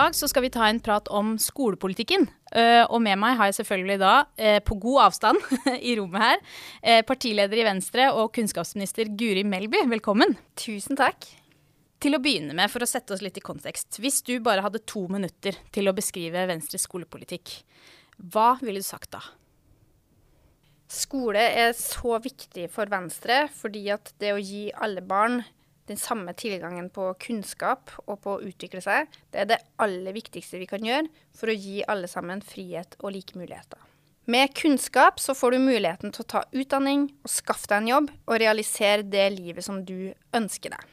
dag så skal vi ta en prat om skolepolitikken. Uh, og med meg har jeg selvfølgelig da, uh, på god avstand i rommet her, uh, partileder i Venstre og kunnskapsminister Guri Melby. Velkommen. Tusen takk. Til å begynne med, for å sette oss litt i kontekst. Hvis du bare hadde to minutter til å beskrive Venstres skolepolitikk, hva ville du sagt da? Skole er så viktig for Venstre fordi at det å gi alle barn den samme tilgangen på kunnskap og på å utvikle seg, det er det aller viktigste vi kan gjøre for å gi alle sammen frihet og like muligheter. Med kunnskap så får du muligheten til å ta utdanning og skaffe deg en jobb og realisere det livet som du ønsker deg.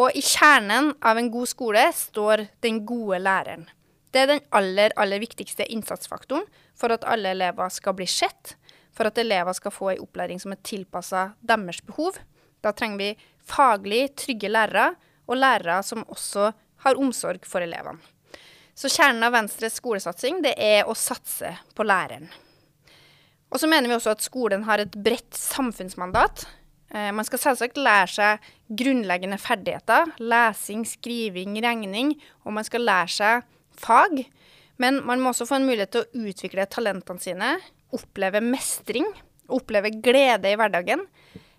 Og i kjernen av en god skole står den gode læreren. Det er den aller, aller viktigste innsatsfaktoren for at alle elever skal bli sett, for at elever skal få en opplæring som er tilpassa deres behov. Da trenger vi faglig trygge lærere, og lærere som også har omsorg for elevene. Så kjernen av Venstres skolesatsing det er å satse på læreren. Og så mener vi også at skolen har et bredt samfunnsmandat. Eh, man skal selvsagt lære seg grunnleggende ferdigheter. Lesing, skriving, regning. Og man skal lære seg fag. Men man må også få en mulighet til å utvikle talentene sine. Oppleve mestring. Oppleve glede i hverdagen.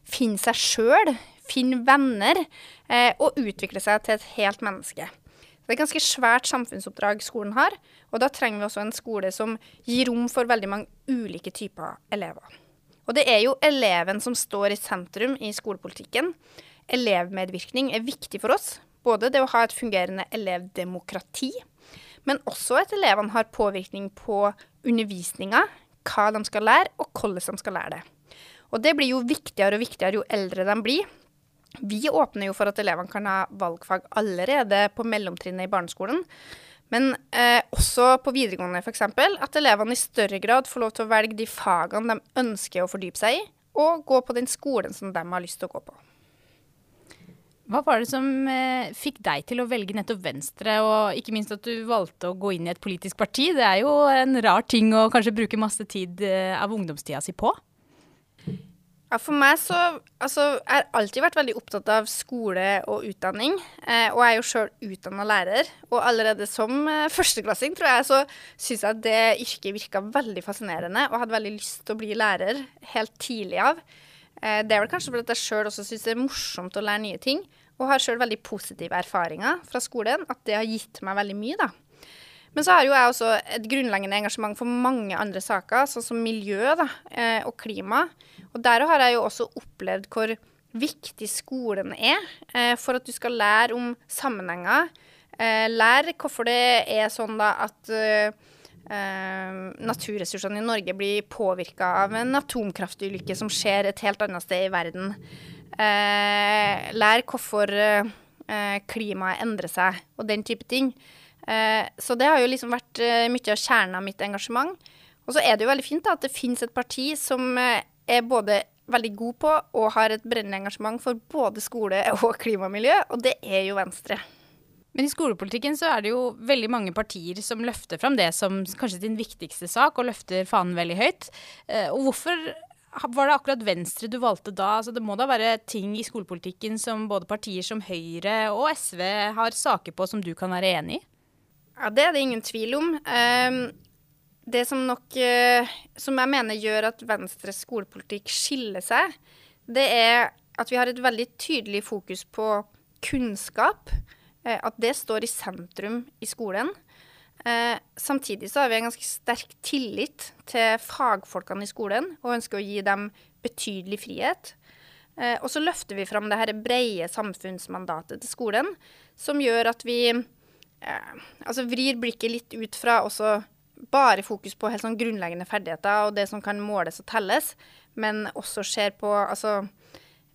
Finne seg sjøl finne venner eh, og utvikle seg til et helt menneske. Det er et ganske svært samfunnsoppdrag skolen har, og da trenger vi også en skole som gir rom for veldig mange ulike typer elever. Og det er jo eleven som står i sentrum i skolepolitikken. Elevmedvirkning er viktig for oss. Både det å ha et fungerende elevdemokrati, men også at elevene har påvirkning på undervisninga, hva de skal lære, og hvordan de skal lære det. Og det blir jo viktigere og viktigere jo eldre de blir. Vi åpner jo for at elevene kan ha valgfag allerede på mellomtrinnet i barneskolen. Men eh, også på videregående f.eks. at elevene i større grad får lov til å velge de fagene de ønsker å fordype seg i, og gå på den skolen som de har lyst til å gå på. Hva var det som eh, fikk deg til å velge nettopp Venstre, og ikke minst at du valgte å gå inn i et politisk parti? Det er jo en rar ting å kanskje bruke masse tid eh, av ungdomstida si på? Ja, For meg så Altså, jeg har alltid vært veldig opptatt av skole og utdanning. Eh, og jeg er jo sjøl utdanna lærer. Og allerede som eh, førsteklassing, tror jeg, så syns jeg at det yrket virka veldig fascinerende. Og hadde veldig lyst til å bli lærer helt tidlig av. Eh, det er vel kanskje fordi jeg sjøl også syns det er morsomt å lære nye ting. Og har sjøl veldig positive erfaringer fra skolen. At det har gitt meg veldig mye, da. Men så har jo jeg også et grunnleggende engasjement for mange andre saker, sånn som miljø da, eh, og klima. Og der har jeg jo også opplevd hvor viktig skolen er eh, for at du skal lære om sammenhenger. Eh, lære hvorfor det er sånn da at naturressursene i Norge blir påvirka av en atomkraftulykke som skjer et helt annet sted i verden. Eh, lær hvorfor klimaet endrer seg, og den type ting. Så det har jo liksom vært mye av kjernen av mitt engasjement. Og så er det jo veldig fint da, at det finnes et parti som er både veldig god på og har et brennende engasjement for både skole og klimamiljø, og det er jo Venstre. Men i skolepolitikken så er det jo veldig mange partier som løfter fram det som kanskje din viktigste sak, og løfter fanen veldig høyt. Eh, og hvorfor var det akkurat Venstre du valgte da? Altså, det må da være ting i skolepolitikken som både partier som Høyre og SV har saker på som du kan være enig i? Ja, Det er det ingen tvil om. Um, det som nok eh, Som jeg mener gjør at Venstres skolepolitikk skiller seg, det er at vi har et veldig tydelig fokus på kunnskap. Eh, at det står i sentrum i skolen. Eh, samtidig så har vi en ganske sterk tillit til fagfolkene i skolen, og ønsker å gi dem betydelig frihet. Og så løfter vi fram det her brede samfunnsmandatet til skolen, som gjør at vi altså vrir blikket litt ut fra også bare fokus på helt sånn grunnleggende ferdigheter og det som kan måles og telles, men også ser på Altså,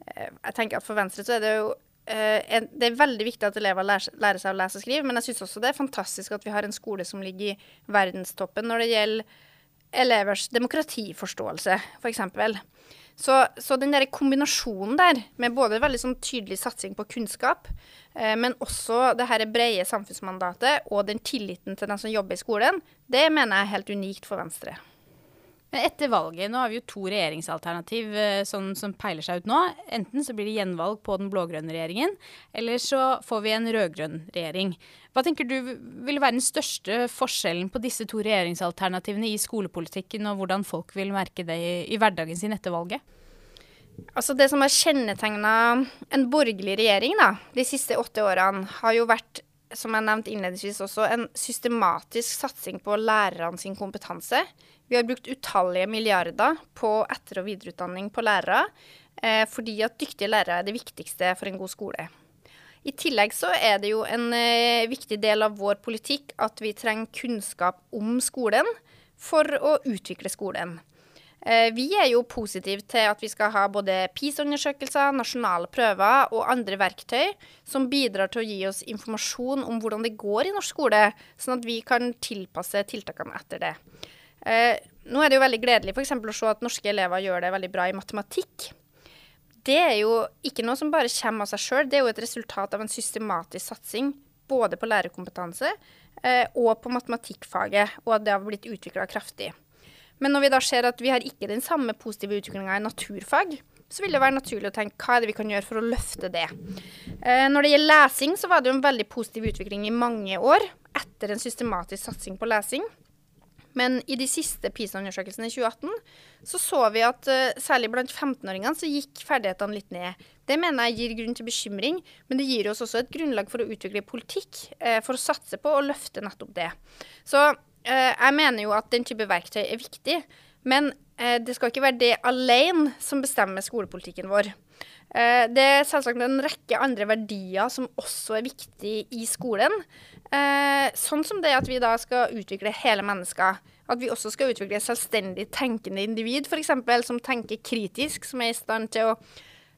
eh, jeg tenker at for Venstre så er det jo eh, det er veldig viktig at elever lærer, seg å lese og skrive, men jeg syns også det er fantastisk at vi har en skole som ligger i verdenstoppen når det gjelder elevers demokratiforståelse, f.eks. Så, så, den der kombinasjonen der, med både veldig sånn tydelig satsing på kunnskap, eh, men også det her brede samfunnsmandatet og den tilliten til den som jobber i skolen, det mener jeg er helt unikt for Venstre. Etter valget, nå har vi jo to regjeringsalternativ eh, sånn som peiler seg ut nå. Enten så blir det gjenvalg på den blå-grønne regjeringen, eller så får vi en rød-grønn regjering. Hva tenker du vil være den største forskjellen på disse to regjeringsalternativene i skolepolitikken, og hvordan folk vil merke det i, i hverdagen sin etter valget? Altså Det som har kjennetegna en borgerlig regjering da, de siste åtte årene, har jo vært som jeg nevnte innledningsvis også, en systematisk satsing på lærerne sin kompetanse. Vi har brukt utallige milliarder på etter- og videreutdanning på lærere, eh, fordi at dyktige lærere er det viktigste for en god skole. I tillegg så er det jo en eh, viktig del av vår politikk at vi trenger kunnskap om skolen for å utvikle skolen. Eh, vi er jo positive til at vi skal ha både PISA-undersøkelser, nasjonale prøver og andre verktøy som bidrar til å gi oss informasjon om hvordan det går i norsk skole, sånn at vi kan tilpasse tiltakene etter det. Eh, nå er det jo veldig gledelig f.eks. å se at norske elever gjør det veldig bra i matematikk. Det er jo ikke noe som bare kommer av seg sjøl, det er jo et resultat av en systematisk satsing både på lærerkompetanse eh, og på matematikkfaget, og at det har blitt utvikla kraftig. Men når vi da ser at vi har ikke den samme positive utviklinga i naturfag, så vil det være naturlig å tenke hva er det vi kan gjøre for å løfte det. Eh, når det gjelder lesing, så var det jo en veldig positiv utvikling i mange år etter en systematisk satsing på lesing. Men i de siste PISA-undersøkelsene i 2018 så så vi at uh, særlig blant 15-åringene så gikk ferdighetene litt ned. Det mener jeg gir grunn til bekymring, men det gir oss også et grunnlag for å utvikle politikk uh, for å satse på å løfte nettopp det. Så jeg mener jo at den type verktøy er viktig, men det skal ikke være det alene som bestemmer skolepolitikken vår. Det er selvsagt en rekke andre verdier som også er viktige i skolen. Eh, sånn som det at vi da skal utvikle hele mennesker. At vi også skal utvikle selvstendig tenkende individ, f.eks. som tenker kritisk, som er i stand til å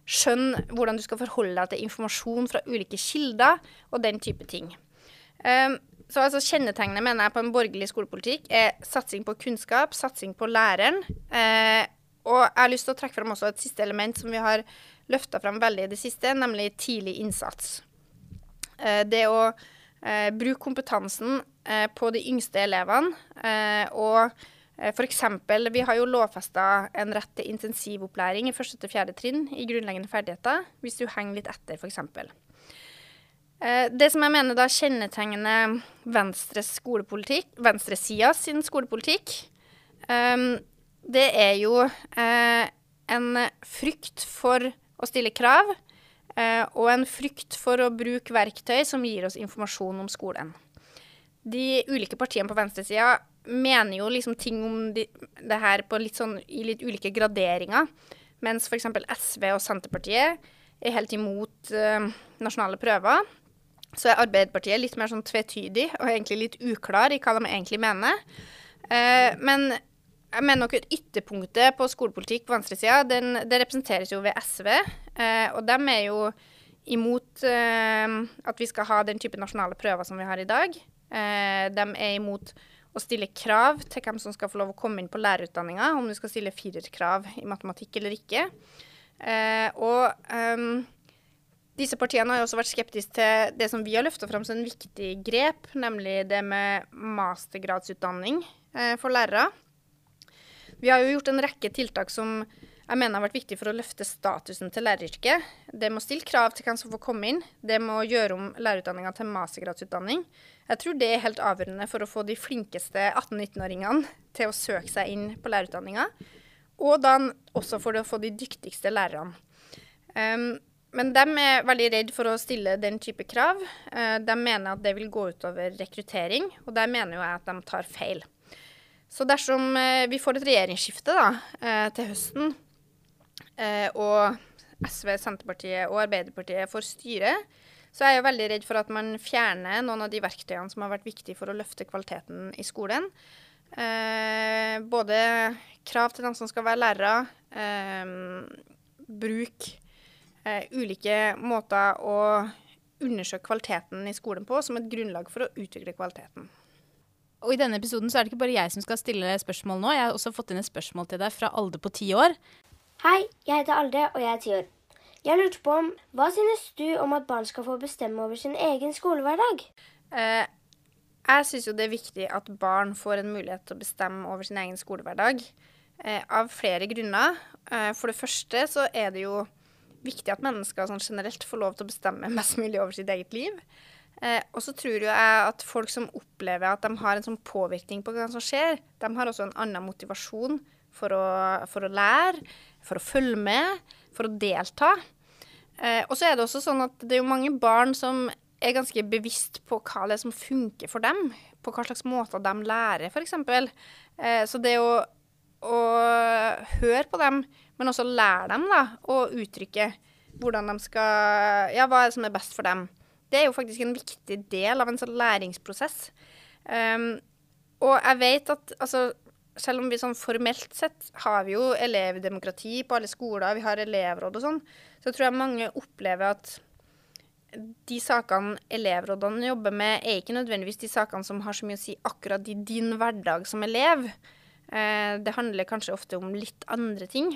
skjønne hvordan du skal forholde deg til informasjon fra ulike kilder, og den type ting. Så altså Kjennetegnet mener jeg på en borgerlig skolepolitikk er satsing på kunnskap, satsing på læreren. Eh, og jeg har lyst til å trekke fram også et siste element som vi har løfta fram veldig i det siste, nemlig tidlig innsats. Eh, det å eh, bruke kompetansen eh, på de yngste elevene. Eh, og eh, f.eks. vi har jo lovfesta en rett til intensivopplæring i 1. til 4. trinn i grunnleggende ferdigheter, hvis du henger litt etter, f.eks. Eh, det som jeg mener da kjennetegner Venstres skolepolitikk, venstresida sin skolepolitikk, eh, det er jo eh, en frykt for å stille krav Eh, og en frykt for å bruke verktøy som gir oss informasjon om skolen. De ulike partiene på venstresida mener jo liksom ting om de, det her litt sånn, i litt ulike graderinger, mens f.eks. SV og Senterpartiet er helt imot nasjonale prøver. Så er Arbeiderpartiet litt mer sånn tvetydig og egentlig litt uklar i hva de egentlig mener. Eh, men jeg mener nok at ytterpunktet på skolepolitikk på venstresida, det representeres jo ved SV. Eh, og de er jo imot eh, at vi skal ha den type nasjonale prøver som vi har i dag. Eh, de er imot å stille krav til hvem som skal få lov å komme inn på lærerutdanninga, om du skal stille firerkrav i matematikk eller ikke. Eh, og um, disse partiene har jo også vært skeptiske til det som vi har løfta fram som en viktig grep, nemlig det med mastergradsutdanning eh, for lærere. Vi har jo gjort en rekke tiltak som jeg mener har vært viktig for å løfte statusen til læreryrket. Det må stille krav til hvem som får komme inn. Det må gjøre om lærerutdanninga til mastergradsutdanning. Jeg tror det er helt avgjørende for å få de flinkeste 18-19-åringene til å søke seg inn på lærerutdanninga. Og da også for å få de dyktigste lærerne. Um, men de er veldig redd for å stille den type krav. Uh, de mener at det vil gå utover rekruttering, og der mener jo jeg at de tar feil. Så dersom eh, vi får et regjeringsskifte da, eh, til høsten, eh, og SV, Senterpartiet og Arbeiderpartiet får styre, så er jeg veldig redd for at man fjerner noen av de verktøyene som har vært viktige for å løfte kvaliteten i skolen. Eh, både krav til dem som skal være lærere, eh, bruk eh, ulike måter å undersøke kvaliteten i skolen på som et grunnlag for å utvikle kvaliteten. Og i denne episoden så er det ikke bare jeg som skal stille spørsmål nå. Jeg har også fått inn et spørsmål til deg fra Alde på ti år. Hei, jeg heter Alde, og jeg er ti år. Jeg lurte på om Hva synes du om at barn skal få bestemme over sin egen skolehverdag? Eh, jeg syns jo det er viktig at barn får en mulighet til å bestemme over sin egen skolehverdag. eh, av flere grunner. Eh, for det første så er det jo viktig at mennesker sånn generelt får lov til å bestemme mest mulig over sitt eget liv. Eh, og så tror jo jeg at folk som opplever at de har en sånn påvirkning på hva som skjer, de har også en annen motivasjon for å, for å lære, for å følge med, for å delta. Eh, og så er det også sånn at det er jo mange barn som er ganske bevisst på hva det er som funker for dem. På hva slags måter de lærer, f.eks. Eh, så det å, å høre på dem, men også lære dem da, å uttrykke hvordan de skal Ja, hva er det som er best for dem? Det er jo faktisk en viktig del av en sånn læringsprosess. Um, og jeg vet at altså, selv om vi sånn formelt sett har vi jo elevdemokrati på alle skoler, vi har elevråd og sånn, så tror jeg mange opplever at de sakene elevrådene jobber med, er ikke nødvendigvis de sakene som har så mye å si akkurat i din hverdag som elev. Eh, det handler kanskje ofte om litt andre ting.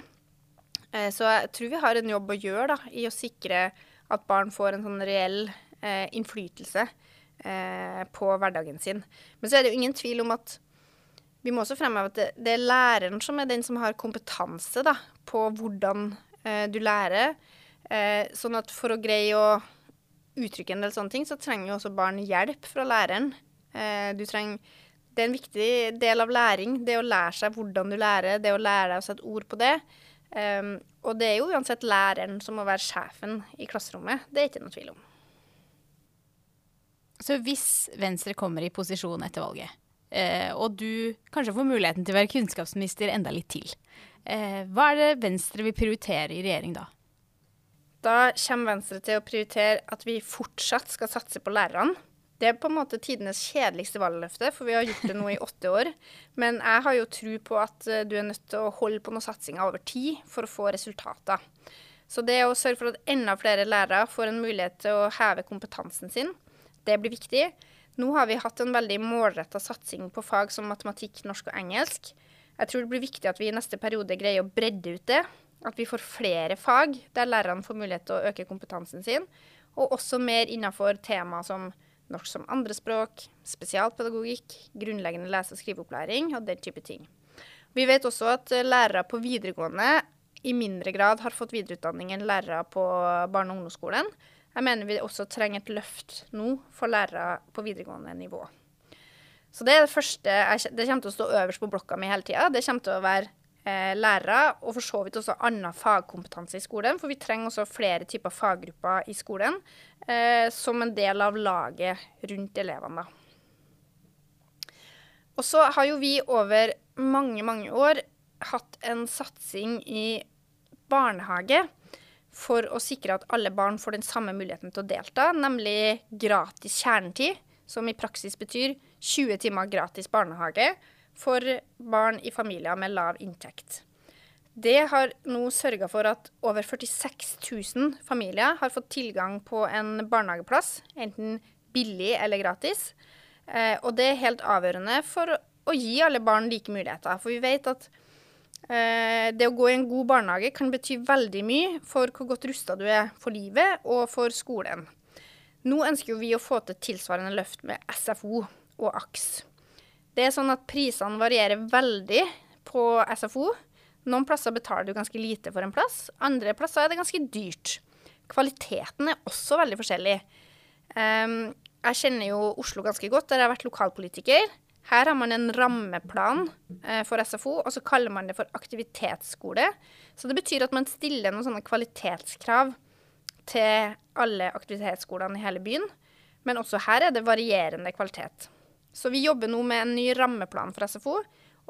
Eh, så jeg tror vi har en jobb å gjøre da, i å sikre at barn får en sånn reell eh, innflytelse eh, på hverdagen sin. Men så er det jo ingen tvil om at vi må også fremheve at det, det, er læreren som er den som har kompetanse da, på hvordan eh, du lærer. Eh, sånn at for å greie å uttrykke en del sånne ting, så trenger jo også barn hjelp fra læreren. Eh, du trenger det er en viktig del av læring, det å lære seg hvordan du lærer, det å lære deg å sette ord på det. Um, og det er jo uansett læreren som må være sjefen i klasserommet. Det er ikke noe tvil om. Så hvis Venstre kommer i posisjon etter valget, eh, og du kanskje får muligheten til å være kunnskapsminister enda litt til, eh, hva er det Venstre vil prioritere i regjering da? Da kommer Venstre til å prioritere at vi fortsatt skal satse på lærerne. Det er på en måte tidenes kjedeligste valgløfte, for vi har gjort det nå i åtte år. Men jeg har jo tro på at eh, du er nødt til å holde på noen satsinger over tid for å få resultater. Så det å sørge for at enda flere lærere får en mulighet til å heve kompetansen sin, det blir viktig. Nå har vi hatt en veldig målretta satsing på fag som matematikk, norsk og engelsk. Jeg tror det blir viktig at vi i neste periode greier å bredde ut det. At vi får flere fag der lærerne får mulighet til å øke kompetansen sin. Og også mer innenfor temaer som norsk som andrespråk, spesialpedagogikk, grunnleggende lese- og skriveopplæring og den type ting. Vi vet også at lærere på videregående i mindre grad har fått videreutdanning enn lærere på barne- og ungdomsskolen. Jeg mener vi også trenger et løft nå for lærere på videregående nivå. Så det er det første jeg, Det kommer til å stå øverst på blokka mi hele tida. Det kommer til å være eh, lærere, og for så vidt også annen fagkompetanse i skolen. For vi trenger også flere typer faggrupper i skolen eh, som en del av laget rundt elevene. Og så har jo vi over mange, mange år hatt en satsing i barnehage for å sikre at alle barn får den samme muligheten til å delta, nemlig gratis kjernetid, som i praksis betyr 20 timer gratis barnehage for barn i familier med lav inntekt. Det har nå sørga for at over 46 000 familier har fått tilgang på en barnehageplass, enten billig eller gratis. Eh, og det er helt avgjørende for å gi alle barn like muligheter. For vi vet at Eh, det å gå i en god barnehage kan bety veldig mye for hvor godt rusta du er for livet og for skolen. Nå ønsker vi å få til tilsvarende løft med SFO og AKS. Det er sånn at prisene varierer veldig på SFO. Noen plasser betaler du ganske lite for en plass, andre plasser er det ganske dyrt. Kvaliteten er også veldig forskjellig. Um, jeg kjenner jo Oslo ganske godt, der jeg har vært lokalpolitiker. Her har man en rammeplan eh, for SFO, og så kaller man det for aktivitetsskole. Så det betyr at man stiller noen sånne kvalitetskrav til alle aktivitetsskolene i hele byen. Men også her er det varierende kvalitet. Så vi jobber nå med en ny rammeplan for SFO.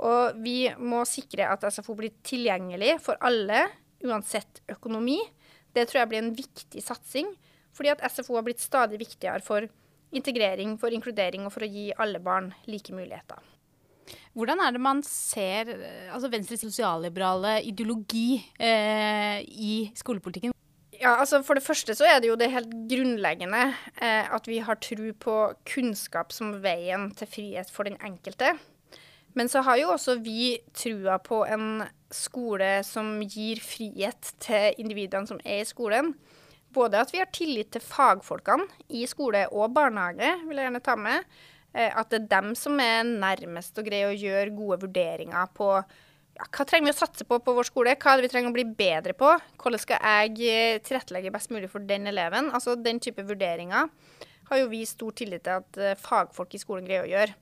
Og vi må sikre at SFO blir tilgjengelig for alle, uansett økonomi. Det tror jeg blir en viktig satsing, fordi at SFO har blitt stadig viktigere for integrering, for inkludering og for å gi alle barn like muligheter. Hvordan er det man ser altså Venstres sosialliberale ideologi eh, i skolepolitikken? Ja, altså For det første så er det jo det helt grunnleggende eh, at vi har tro på kunnskap som veien til frihet for den enkelte. Men så har jo også vi trua på en skole som gir frihet til individene som er i skolen både at vi har tillit til fagfolkene i skole og barnehage, vil jeg gjerne ta med. Eh, at det er dem som er nærmest og greier å gjøre gode vurderinger på ja, hva trenger vi å satse på på vår skole? Hva er det vi trenger å bli bedre på? Hvordan skal jeg eh, tilrettelegge best mulig for den eleven? Altså Den type vurderinger har jo vi stor tillit til at uh, fagfolk i skolen greier å gjøre.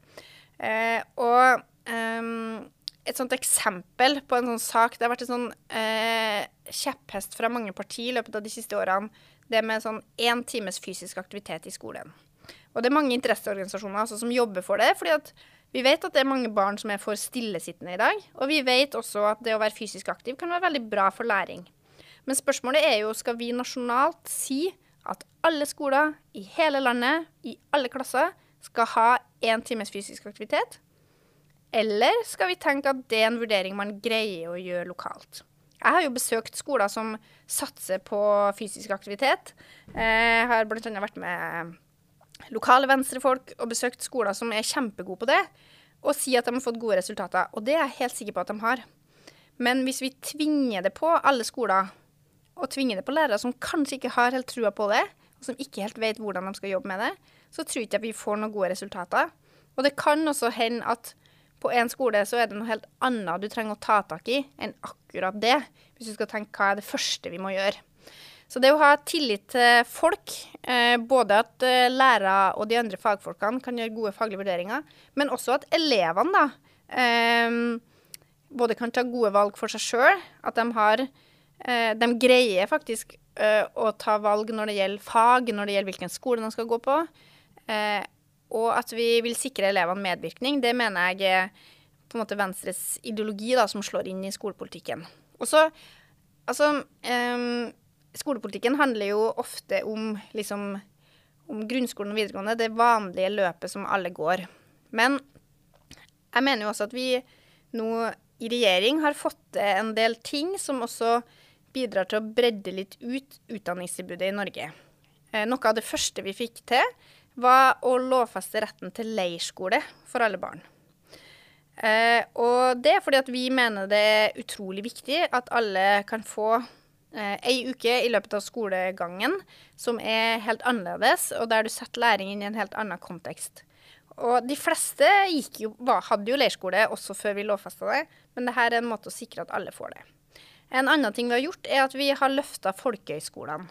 Eh, og um, et sånt eksempel på en sånn sak Det har vært en sånn eh, kjepphest fra mange partier i løpet av de siste årene. Det med sånn én times fysisk aktivitet i skolen. Og det er mange interesseorganisasjoner altså, som jobber for det. fordi at vi vet at det er mange barn som er for stillesittende i dag. Og vi vet også at det å være fysisk aktiv kan være veldig bra for læring. Men spørsmålet er jo skal vi nasjonalt si at alle skoler i hele landet, i alle klasser, skal ha én times fysisk aktivitet? Eller skal vi tenke at det er en vurdering man greier å gjøre lokalt? Jeg har jo besøkt skoler som satser på fysisk aktivitet. Jeg har bl.a. vært med lokale venstrefolk og besøkt skoler som er kjempegode på det, og sier at de har fått gode resultater. Og det er jeg helt sikker på at de har. Men hvis vi tvinger det på alle skoler, og tvinger det på lærere som kanskje ikke har helt trua på det, og som ikke helt vet hvordan de skal jobbe med det, så tror jeg ikke vi får noen gode resultater. Og det kan også hende at på en skole så er det noe helt annet du trenger å ta tak i enn akkurat det, hvis du skal tenke hva er det første vi må gjøre. Så det å ha tillit til folk, eh, både at eh, lærere og de andre fagfolkene kan gjøre gode faglige vurderinger, men også at elevene da, eh, både kan ta gode valg for seg sjøl, at de har eh, De greier faktisk å ta valg når det gjelder fag, når det gjelder hvilken skole de skal gå på. Og at vi vil sikre elevene medvirkning, det mener jeg er på en måte Venstres ideologi da, som slår inn i skolepolitikken. Og så, altså skolepolitikken handler jo ofte om, liksom, om grunnskolen og videregående, det vanlige løpet som alle går. Men jeg mener jo også at vi nå i regjering har fått til en del ting som også bidrar til å bredde litt ut utdanningstilbudet i Norge. Eh, noe av det første vi fikk til, var å lovfeste retten til leirskole for alle barn. Eh, og det er fordi at vi mener det er utrolig viktig at alle kan få eh, ei uke i løpet av skolegangen som er helt annerledes, og der du setter læring inn i en helt annen kontekst. Og de fleste jo, hadde jo leirskole også før vi lovfesta det, men dette er en måte å sikre at alle får det. En annen ting vi har gjort, er at vi har løfta folkehøyskolene.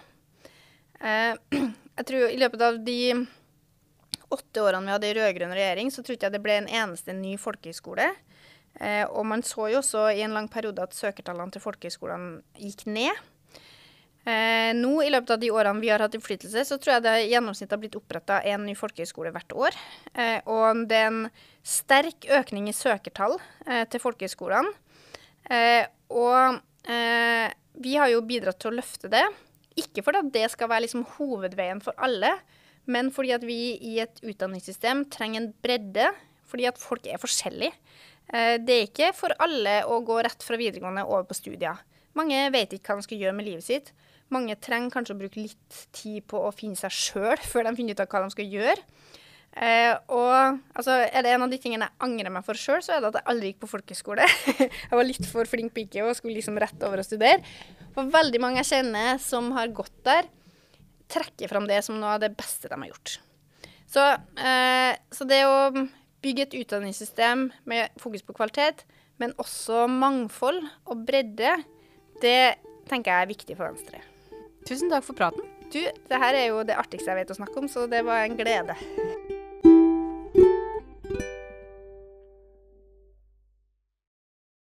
Eh, jeg tror i løpet av de åtte årene vi hadde i rød-grønn regjering, så tror jeg det ble en eneste ny folkehøyskole. Eh, og man så jo også i en lang periode at søkertallene til folkehøyskolene gikk ned. Eh, nå i løpet av de årene vi har hatt innflytelse, så tror jeg det i gjennomsnitt har blitt oppretta en ny folkehøyskole hvert år. Eh, og det er en sterk økning i søkertall eh, til folkehøyskolene. Eh, og vi har jo bidratt til å løfte det. Ikke fordi det skal være liksom hovedveien for alle, men fordi at vi i et utdanningssystem trenger en bredde, fordi at folk er forskjellige. Det er ikke for alle å gå rett fra videregående over på studier. Mange vet ikke hva de skal gjøre med livet sitt. Mange trenger kanskje å bruke litt tid på å finne seg sjøl før de finner ut av hva de skal gjøre. Eh, og altså, er det en av de tingene jeg angrer meg for sjøl, så er det at jeg aldri gikk på folkeskole. jeg var litt for flink pike og skulle liksom rett over og studere. For veldig mange jeg kjenner som har gått der, trekker fram det som noe av det beste de har gjort. Så, eh, så det å bygge et utdanningssystem med fokus på kvalitet, men også mangfold og bredde, det tenker jeg er viktig for Venstre. Tusen takk for praten. Du, det her er jo det artigste jeg vet å snakke om, så det var en glede.